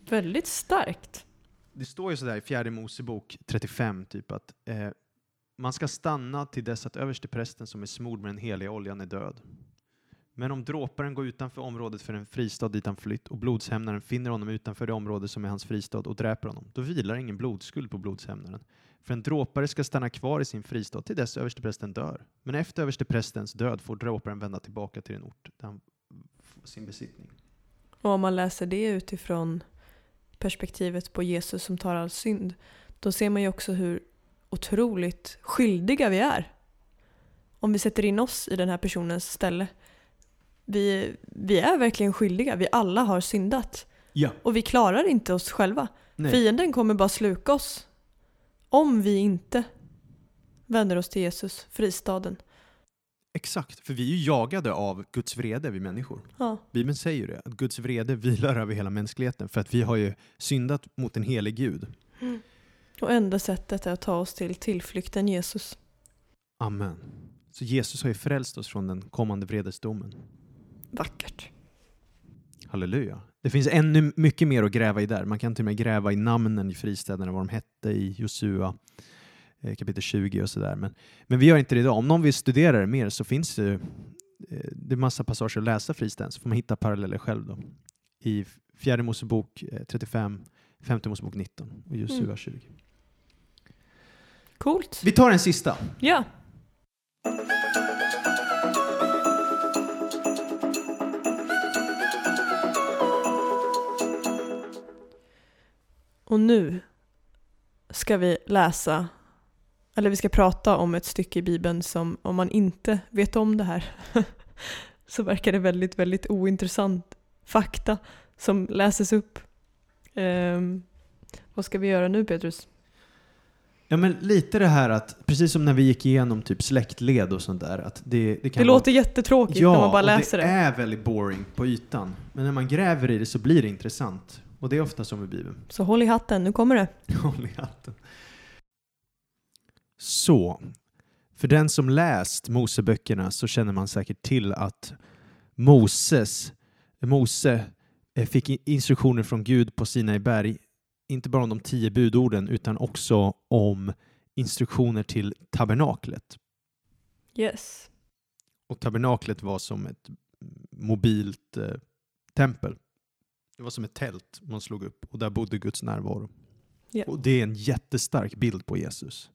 Väldigt starkt. Det står ju sådär i fjärde Mosebok 35 typ att eh, man ska stanna till dess att översteprästen som är smord med den heliga oljan är död. Men om dråparen går utanför området för en fristad dit han flytt och blodshämnaren finner honom utanför det område som är hans fristad och dräper honom, då vilar ingen blodskuld på blodshämnaren. För en dråpare ska stanna kvar i sin fristad till dess översteprästen dör. Men efter översteprästens död får dråparen vända tillbaka till den ort där han får sin besittning. Och om man läser det utifrån perspektivet på Jesus som tar all synd, då ser man ju också hur otroligt skyldiga vi är. Om vi sätter in oss i den här personens ställe. Vi, vi är verkligen skyldiga, vi alla har syndat. Ja. Och vi klarar inte oss själva. Nej. Fienden kommer bara sluka oss. Om vi inte vänder oss till Jesus, fristaden. Exakt, för vi är ju jagade av Guds vrede, vi människor. Ja, Bibeln säger ju det, att Guds vrede vilar över hela mänskligheten för att vi har ju syndat mot en helig Gud. och enda sättet är att ta oss till tillflykten Jesus. Amen. Så Jesus har ju frälst oss från den kommande vredesdomen. Vackert. Halleluja. Det finns ännu mycket mer att gräva i där. Man kan till och med gräva i namnen i fristäderna, vad de hette i Josua kapitel 20 och sådär. Men, men vi gör inte det idag. Om någon vill studera det mer så finns det, eh, det är massa passager att läsa fristäden så får man hitta paralleller själv då. I fjärde Mosebok eh, 35, femte Mosebok 19 och Josua Mm. 20. Coolt. Vi tar en sista. Ja. Och nu ska vi läsa, eller vi ska prata om ett stycke i Bibeln som om man inte vet om det här så verkar det väldigt, väldigt ointressant fakta som läses upp. Ehm, vad ska vi göra nu Petrus? Ja men lite det här att, precis som när vi gick igenom typ släktled och sånt där, att det, det kan Det vara låter jättetråkigt när man bara läser det. det är väldigt boring på ytan. Men när man gräver i det så blir det intressant. Och det är ofta så med Bibeln. Så håll i hatten, nu kommer det. Håll i hatten. Så, för den som läst Moseböckerna så känner man säkert till att Moses, Mose eh, fick instruktioner från Gud på Sinai berg, inte bara om de tio budorden utan också om instruktioner till tabernaklet. Yes. Och tabernaklet var som ett mobilt eh, tempel. Det var som ett tält man slog upp och där bodde Guds närvaro. Ja. Och det är en jättestark bild på Jesus.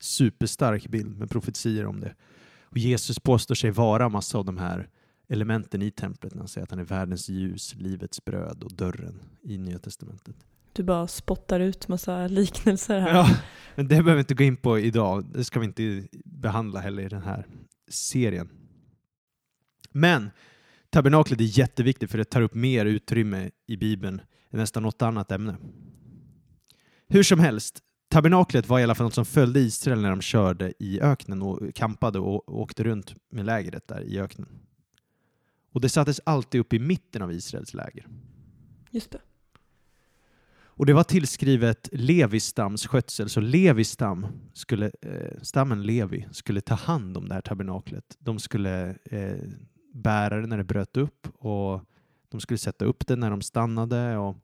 Superstark bild med profetier om det. Och Jesus påstår sig vara massa av de här elementen i templet när han säger att han är världens ljus, livets bröd och dörren i Nya Testamentet. Du bara spottar ut massa liknelser här. Ja, men det behöver vi inte gå in på idag. Det ska vi inte behandla heller i den här serien. Men tabernaklet är jätteviktigt för det tar upp mer utrymme i Bibeln än nästan något annat ämne. Hur som helst, tabernaklet var i alla fall något som följde Israel när de körde i öknen och kampade och åkte runt med lägret där i öknen. Och det sattes alltid upp i mitten av Israels läger. Just det. Och det var tillskrivet Levis stams skötsel, så Levi stam, skulle, eh, stammen Levi, skulle ta hand om det här tabernaklet. De skulle eh, bära det när det bröt upp och de skulle sätta upp det när de stannade och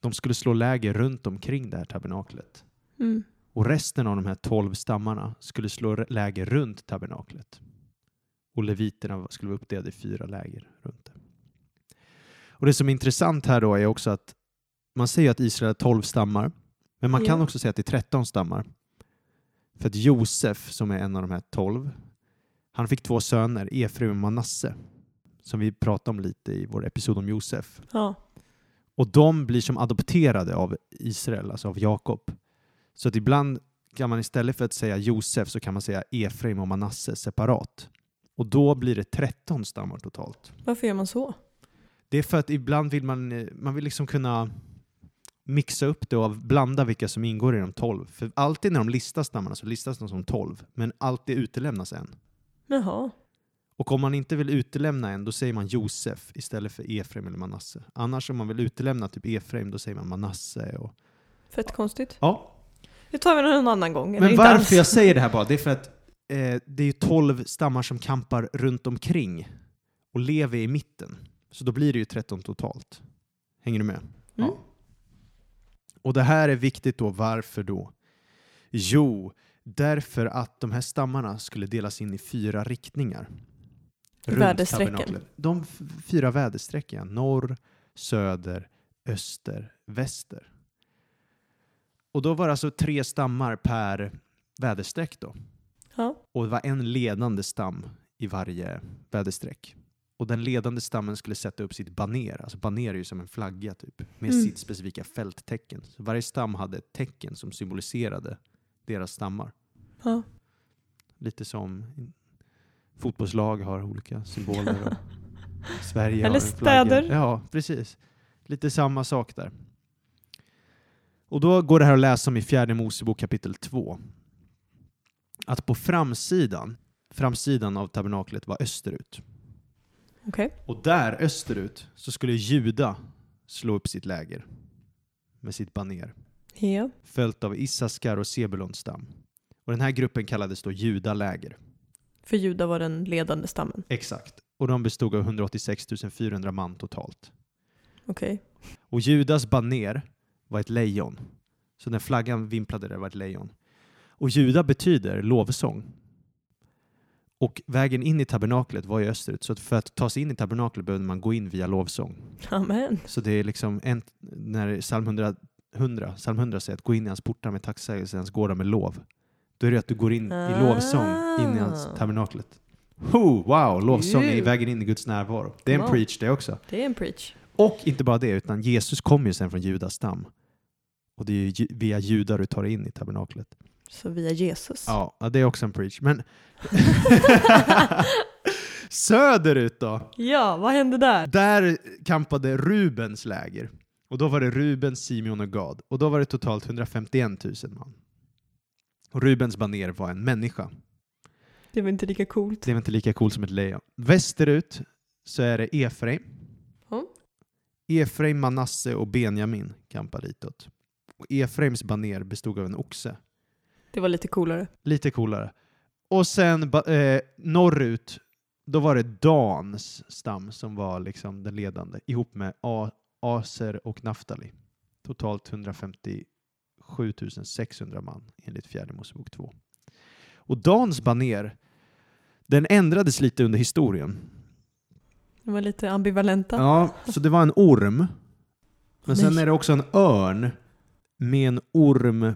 de skulle slå läger runt omkring det här tabernaklet. Mm. Och resten av de här tolv stammarna skulle slå läger runt tabernaklet. Och leviterna skulle vara uppdelade i fyra läger runt det. Och det som är intressant här då är också att man säger att Israel är tolv stammar, men man kan Ja. också säga att det är tretton stammar. För att Josef, som är en av de här tolv, han fick två söner, Efraim och Manasse, som vi pratade om lite i vår episod om Josef. Ja. Och de blir som adopterade av Israel, alltså av Jakob. Så att ibland kan man istället för att säga Josef så kan man säga Efraim och Manasse separat. Och då blir det 13 stammar totalt. Varför gör man så? Det är för att ibland vill man, eh, man vill liksom kunna mixa upp det och blanda vilka som ingår i de 12. För alltid när de listar stammarna så listas de som 12, men alltid utelämnas en. Jaha. Och om man inte vill utelämna en, då säger man Josef istället för Efraim eller Manasse. Annars om man vill utelämna typ Efraim, då säger man Manasse. Och... Fett konstigt. Ja, Det tar vi någon annan gång. Men varför alls. jag säger det här bara, det är för att eh, det är ju 12 stammar som kampar runt omkring och lever i mitten. Så då blir det ju 13 totalt. Hänger du med? Mm. Och det här är viktigt då, varför då? Jo, därför att de här stammarna skulle delas in i fyra riktningar. Väderstrecken. De fyra väderstrecken, norr, söder, öster, väster. Och då var det alltså tre stammar per väderstreck då. Ja. Och det var en ledande stam i varje väderstreck. Och den ledande stammen skulle sätta upp sitt baner. Alltså baner är ju som en flagga typ. Med Mm. sitt specifika fälttecken. Så varje stam hade ett tecken som symboliserade deras stammar. ja. Lite som fotbollslag har olika symboler. Sverige har Eller en flagga. städer. Ja, precis. Lite samma sak där. Och då går det här att läsa om i fjärde Mosebok kapitel 2. Att på framsidan, framsidan av tabernaklet var österut. Okej. Och där österut så skulle Juda slå upp sitt läger med sitt baner Ja. följt av Issaskar och Sebulons stam. Och den här gruppen kallades då Judaläger. För Juda var den ledande stammen. Exakt. Och de bestod av 186 400 man totalt. Okej. Och Judas baner var ett lejon. Så när flaggan vimplade där var ett lejon. Och Juda betyder lovsång. Och vägen in i tabernaklet var i österut, så för att ta sig in i tabernaklet behövde man gå in via lovsång. Amen. Så det är liksom, en, när psalm 100, 100, psalm 100 säger att gå in i hans portar med tacksägelse, hans gårdar med lov. Då är det att du går in i Ah. lovsång in i hans tabernaklet. Ho, wow, lovsång är vägen in i Guds närvaro. Det är en Wow. preach det också. Det är en preach. Och inte bara det, utan Jesus kommer ju sen från Judas stam. Och det är ju via judar du tar dig in i tabernaklet. Så via Jesus. Ja, det är också en preach. Men söderut då? Ja, vad hände där? Där kampade Rubens läger. Och då var det Ruben, Simeon och Gad. Och då var det totalt 151 000 man. Och Rubens baner var en människa. Det var inte lika coolt. Det är inte lika coolt som ett lejon. Västerut så är det Efraim. Efraim, Manasse och Benjamin kampar ditåt. Och Efraims baner bestod av en oxe. Det var lite coolare. Lite coolare. Och sen eh, norrut, då var det Dans stam som var liksom den ledande ihop med A- Aser och Naftali. Totalt 157 600 man enligt fjärde Mosebok 2. Och Dans baner, den ändrades lite under historien. De var lite ambivalenta. Ja, så det var en orm. Men sen Nej. är det också en örn med en orm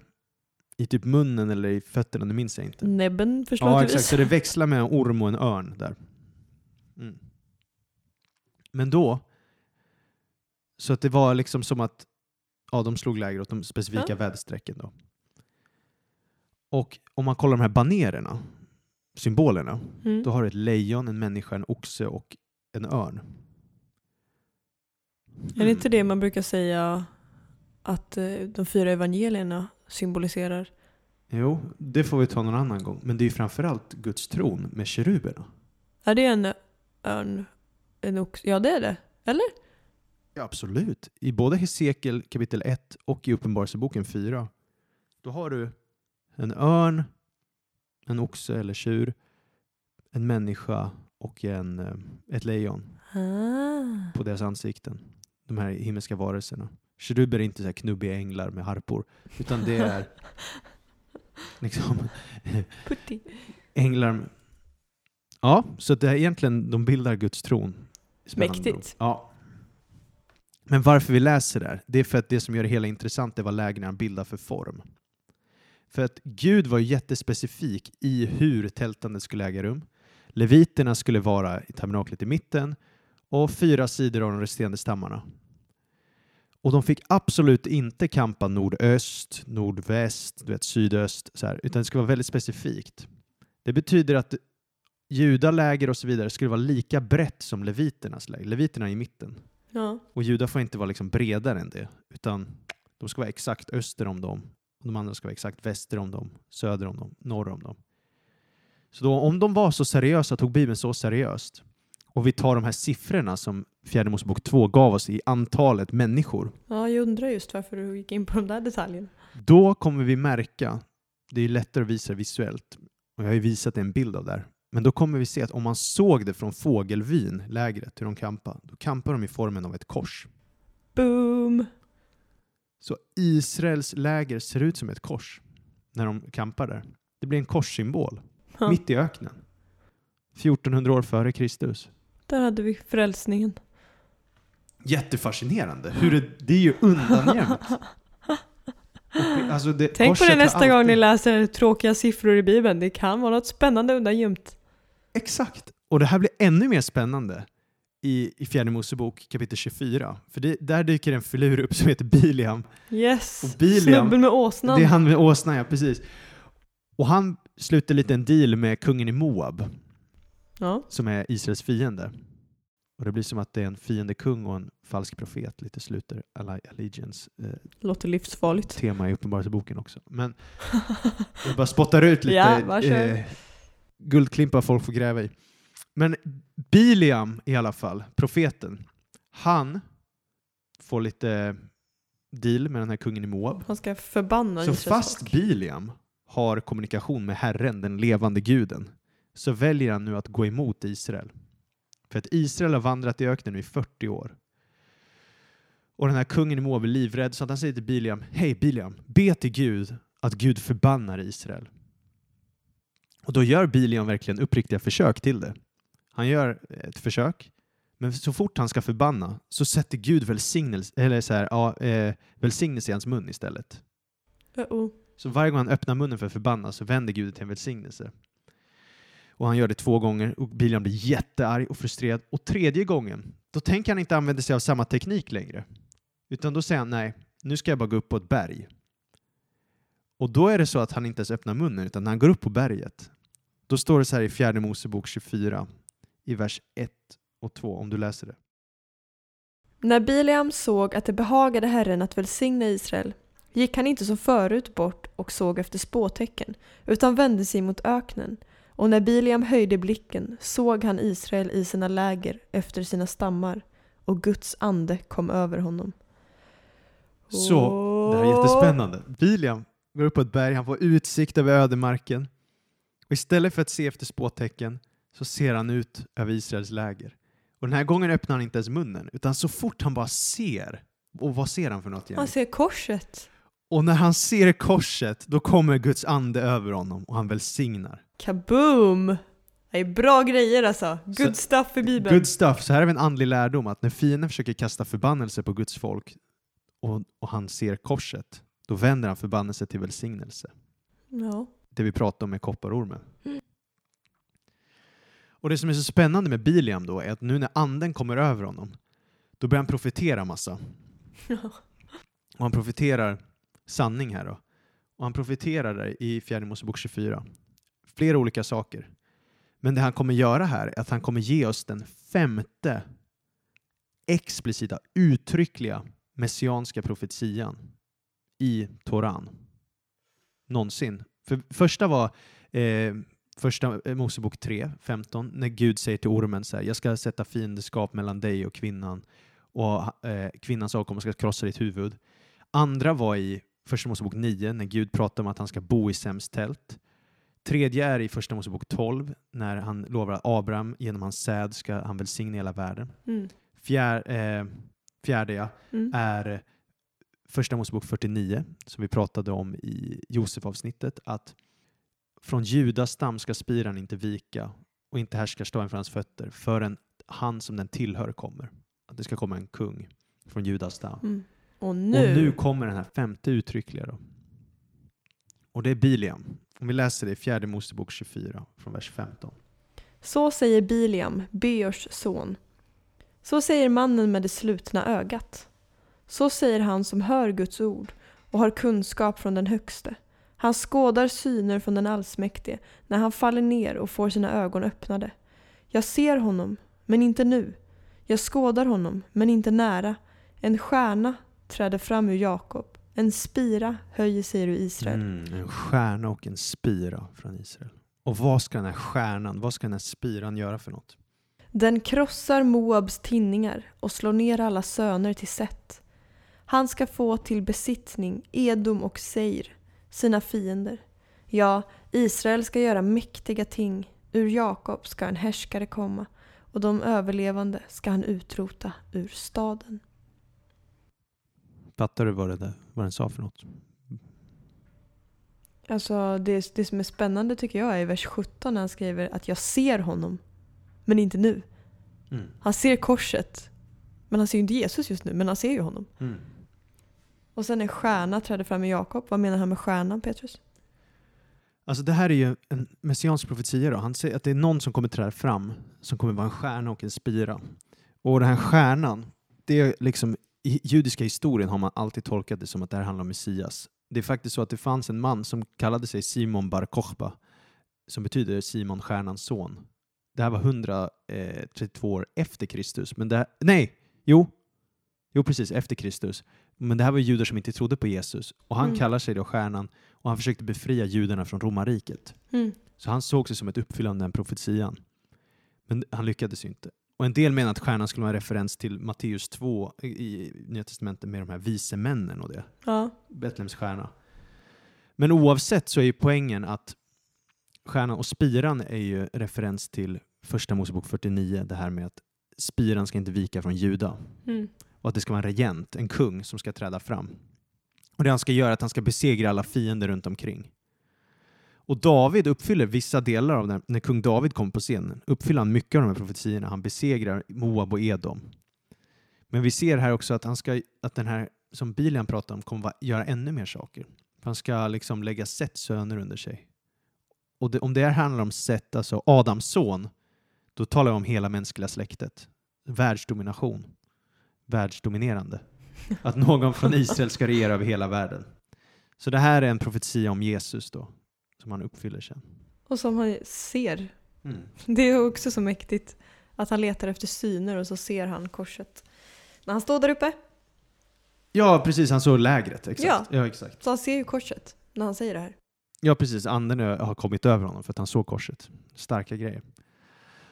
i typ munnen eller i fötterna, det minns jag inte. Näbben Ja, förslagsvis. exakt. Så det växlar med en orm och en örn där. Mm. Men då, så att det var liksom som att ja, de slog läger åt de specifika Ja. väderstrecken då. Och om man kollar de här banererna, symbolerna, Mm. då har du ett lejon, en människa, en oxe och en örn. Är det inte det man brukar säga att eh, de fyra evangelierna symboliserar? Jo, det får vi ta någon annan gång. Men det är ju framförallt Guds tron med keruberna. Är det en örn? En ox? Ja, det är det. Eller? Ja, absolut. I både Hesekiel kapitel 1 och i Uppenbarelseboken 4 då har du en örn, en oxe eller tjur, en människa och en, eh, ett lejon Ah. på deras ansikten. De här himmelska varelserna. Keruber är inte så knubbiga änglar med harpor, utan det är liksom, Putti. änglar. Ja, så det är egentligen, de bildar Guds tron. Mäktigt. Ja. Men varför vi läser det här, det är för att det som gör det hela intressant är vad lägren bildar för form. För att Gud var jättespecifik i hur tältandet skulle äga rum. Leviterna skulle vara i tabernaklet i mitten och fyra sidor av de resterande stammarna. Och de fick absolut inte kampa nordöst, nordväst, du vet, sydöst, så här, utan det skulle vara väldigt specifikt. Det betyder att judaläger och så vidare skulle vara lika brett som leviternas läger. Leviterna är i mitten. Ja. Och judar får inte vara liksom bredare än det, utan de ska vara exakt öster om dem. Och de andra ska vara exakt väster om dem, söder om dem, norr om dem. Så då, om de var så seriösa, tog Bibeln så seriöst, och vi tar de här siffrorna som Fjärde Mosebok 2 gav oss i antalet människor, ja, jag undrar just varför du gick in på de där detaljerna. då kommer vi märka, det är lättare att visa visuellt, och jag har ju visat en bild av det här, men då kommer vi se att om man såg det från fågelvyn, lägret, hur de kampar, då kampar de i formen av ett kors. Boom! Så Israels läger ser ut som ett kors när de kampar där. Det blir en korssymbol Ja. mitt i öknen. 1400 år före Kristus. Där hade vi frälsningen. Jättefascinerande. Hur det, det är ju undangömt. Alltså Tänk på det nästa gång ni alltid- läser tråkiga siffror i Bibeln. Det kan vara något spännande undangömt. Exakt. Och det här blir ännu mer spännande i, i Fjärde Mosebok kapitel 24. För det, där dyker en filur upp som heter Biliam. Yes! Och Biliam- Snubben med åsnan. Det är han med åsnan, ja precis. Och han sluter lite en deal med kungen i Moab. Ja. som är Israels fiende. Och det blir som att det är en fiendekung och en falsk profet, lite sluter Allegiance eh, Låter livsfarligt. tema i Uppenbarelseboken också. Men jag bara spottar ut lite Ja, eh, guldklimpar folk får gräva i. Men Biliam i alla fall, profeten, han får lite deal med den här kungen i Moab. Han ska förbanna Så fast folk. Biliam har kommunikation med Herren, den levande guden, så väljer han nu att gå emot Israel. För att Israel har vandrat i öknen i 40 år. Och den här kungen i Moab är livrädd så att han säger till Biliam, Hej Biliam, be till Gud att Gud förbannar Israel. Och då gör Biliam verkligen uppriktiga försök till det. Han gör ett försök, men så fort han ska förbanna så sätter Gud välsignelse, eller så här, ja, eh, välsignelse i hans mun istället. Uh-oh. Så varje gång han öppnar munnen för att förbanna så vänder Gud till en välsignelse. Och han gör det två gånger och Bileam blir jättearg och frustrerad. Och tredje gången, då tänker han inte använda sig av samma teknik längre. Utan då säger han nej, nu ska jag bara gå upp på ett berg. Och då är det så att han inte ens öppnar munnen, utan när han går upp på berget, då står det så här i fjärde Mosebok 24, i vers 1 och 2, om du läser det. När Bileam såg att det behagade Herren att välsigna Israel gick han inte som förut bort och såg efter spåtecken utan vände sig mot öknen. Och när Bileam höjde blicken såg han Israel i sina läger efter sina stammar och Guds ande kom över honom. Så, det här är jättespännande. Biliam går upp på ett berg, han får utsikt över ödemarken. Och istället för att se efter spåtecken så ser han ut över Israels läger. Och den här gången öppnar han inte ens munnen, utan så fort han bara ser, och vad ser han för något igen? Han ser korset. Och när han ser korset, då kommer Guds ande över honom och han välsignar. Kaboom! Det är bra grejer alltså. Good Så- stuff i Bibeln. Good stuff. Så här har vi en andlig lärdom att när fienden försöker kasta förbannelse på Guds folk och, och han ser korset, då vänder han förbannelse till välsignelse. Ja. det vi pratade om med kopparormen. Mm. Och det som är så spännande med Biliam då är att nu när anden kommer över honom, då börjar han profetera massa. Och han profeterar sanning här då. Och han profeterar där i fjärde Mosebok 24. Flera olika saker. Men det han kommer göra här är att han kommer ge oss den femte explicita, uttryckliga messianska profetian i Toran. Någonsin. För första var eh, första eh, Mosebok 3, 15, när Gud säger till ormen så här, jag ska sätta fiendskap mellan dig och kvinnan och eh, kvinnans avkomma ska krossa ditt huvud. Andra var i första Mosebok 9, när Gud pratar om att han ska bo i Sems tält. Tredje är i första Mosebok 12, när han lovar att Abraham genom hans säd ska han välsigna hela världen. Mm. Fjär, eh, fjärde ja, Mm. är Första Mosebok 49, som vi pratade om i Josef-avsnittet, att från Judas stam ska spiran inte vika och inte härskarstaven för hans fötter förrän han som den tillhör kommer. Att det ska komma en kung från Judas stam. Mm. Och Och nu, nu kommer den här femte uttryckliga då. Och det är Biliam. Om vi läser det i fjärde Mosebok 24 från vers 15. så säger Biliam, Beors son. Så säger mannen med det slutna ögat. Så säger han som hör Guds ord och har kunskap från den högste. Han skådar syner från den allsmäktige när han faller ner och får sina ögon öppnade. Jag ser honom, men inte nu. Jag skådar honom, men inte nära. En stjärna träder fram ur Jakob. En spira höjer sig ur Israel. Mm, en stjärna och en spira från Israel. Och vad ska den här stjärnan, vad ska den här spiran göra för något? Den krossar Moabs tinningar och slår ner alla söner till Set. Han ska få till besittning Edom och Seir, sina fiender. Ja, Israel ska göra mäktiga ting. Ur Jakob ska en härskare komma och de överlevande ska han utrota ur staden. Fattar du vad, det där, vad den sa för något? Alltså det, det som är spännande tycker jag är i vers 17 när han skriver att jag ser honom, men inte nu. Mm. Han ser korset, men han ser ju inte Jesus just nu, men han ser ju honom. Mm. Och sen en stjärna träder fram i Jakob. Vad menar han med stjärnan, Petrus? Alltså det här är ju en messiansk profetia. Då. Han säger att det är någon som kommer träda fram som kommer vara en stjärna och en spira. Och den här stjärnan, det är liksom, i judiska historien har man alltid tolkat det som att det här handlar om Messias. Det är faktiskt så att det fanns en man som kallade sig Simon bar Kochba, som betyder Simon stjärnans son. Det här var 132 år efter Kristus. Men det här, nej, jo, jo precis, efter Kristus. Men det här var judar som inte trodde på Jesus. Och han Mm. kallar sig då stjärnan och han försökte befria judarna från romarriket. Mm. Så han såg sig som ett uppfyllande av den profetian. Men han lyckades ju inte. Och en del menar att stjärnan skulle vara en referens till Matteus 2 i- i Nya Testamentet med de här vise männen och det. Ja. Betlehems stjärna. Men oavsett så är ju poängen att stjärnan och spiran är ju referens till första Mosebok 49, det här med att spiran ska inte vika från Juda Mm. och att det ska vara en regent, en kung som ska träda fram. Och det han ska göra är att han ska besegra alla fiender runt omkring. Och David uppfyller vissa delar av den, när kung David kommer på scenen, uppfyller han mycket av de här profetiorna. Han besegrar Moab och Edom. Men vi ser här också att, han ska, att den här som Bilian pratar om kommer göra ännu mer saker. Han ska liksom lägga Sets söner under sig. Och det, om det här handlar om Set, alltså Adams son, då talar jag om hela mänskliga släktet. Världsdomination. Världsdominerande. Att någon från Israel ska regera över hela världen. Så det här är en profetia om Jesus då, som han uppfyller sen. Och som han ser. Mm. Det är också så mäktigt att han letar efter syner och så ser han korset. När han står där uppe, Ja, precis. Han såg lägret. Exakt. Ja. Ja. exakt. så han ser ju korset när han säger det här. Ja, precis. Anden har kommit över honom för att han såg korset. Starka grejer.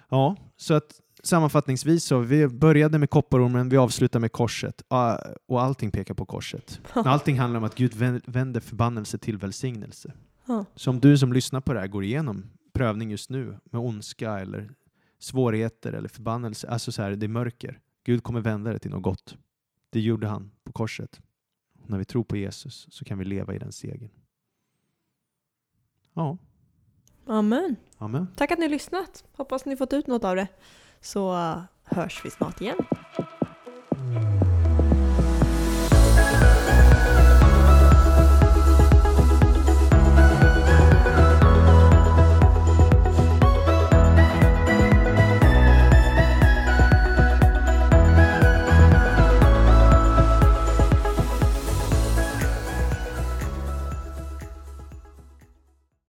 Ja, så att sammanfattningsvis så, vi började med kopparormen, vi avslutar med korset. Ah, Och allting pekar på korset. Allting handlar om att Gud vän- vänder förbannelse till välsignelse. Ja. Så om du som lyssnar på det här går igenom prövning just nu med ondska eller svårigheter eller förbannelse, alltså så här, det är mörker. Gud kommer vända det till något gott. Det gjorde han på korset. Och när vi tror på Jesus så kan vi leva i den segern. Ja, Amen. amen. Tack att ni har lyssnat. Hoppas ni fått ut något av det. Så uh, hörs vi snart igen.